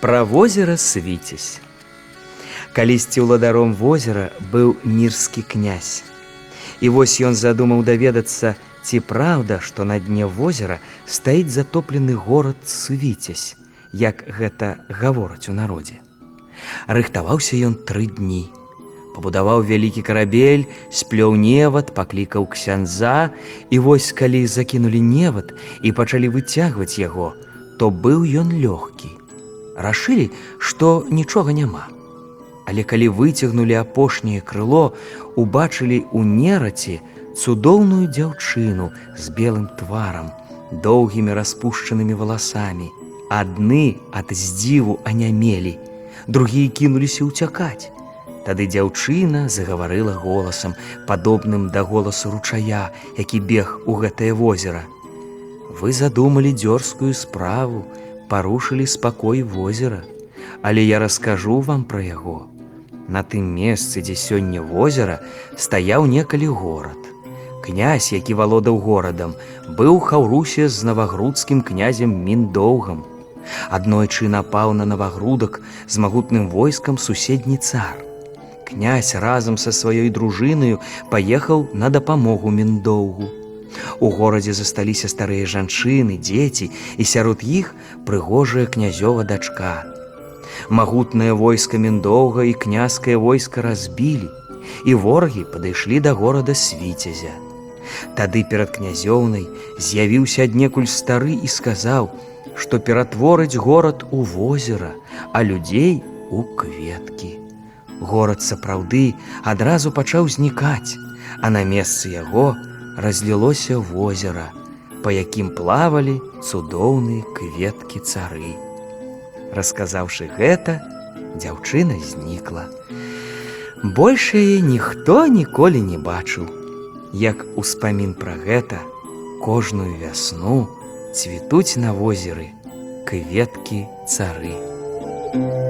Пра возера свіцесь. Калісьці ўладаром возера быў мірскі князь. І вось ён задумаў даведацца, ці праўда, што на дне возера стаіць затоплены горад свіцесь, як гэта гавораць у народзе. Рыхтаваўся ён тры дні. Пабудаваў вялікі карабель, сплёў невад, паклікаў ксяндза, і вось калі закінулі невад і пачалі выцягваць яго, то быў ён лёгкі. Рашылі, што нічога няма. Але калі выцягнулі апошняе крыло, убачылі ў нераці цудоўную дзяўчыну з белым тварам, доўгімі распушчанымі валасамі. Адны ад здзіву анямелі, другія кінуліся ўцякаць. Тады дзяўчына загаварыла голасам, падобным да голасу ручая, які бег у гэтае возера. Вы задумалі дзёрзкую справу, парушылі спакой возера, але я раскажу вам пра яго. На тым месцы, дзе сёння возера стаяў некалі горад. Князь, які валодаў горадам, быў хаўрусе з навагрудскім князем міндоўгам. Аднойчы напаў на навагрудак з магутным войскам суседні цар. Князь разам са сваёй дружынаю паехаў на дапамогу міндоўгу. У горадзе засталіся старыя жанчыны, дзеці і сярод іх прыгожая князёва дачка, Магутнае войска міндоўга і княскае войска разбілі, і ворагі падышлі да горада свіцязя. Тады перад князёўнай з'явіўся аднекуль стары і сказаў, што ператворыць горад у возера, а людзей у кветкі. Горад сапраўды адразу пачаў знікаць, а на месцы яго разлілося возера, па якім плавалі цудоўныя кветкі цары. Расказаўшы гэта, дзяўчына знікла. Большае ніхто ніколі не бачыў. Як успамін пра гэта, кожную вясну цвітуць на возеры кветкі цары. Thank you.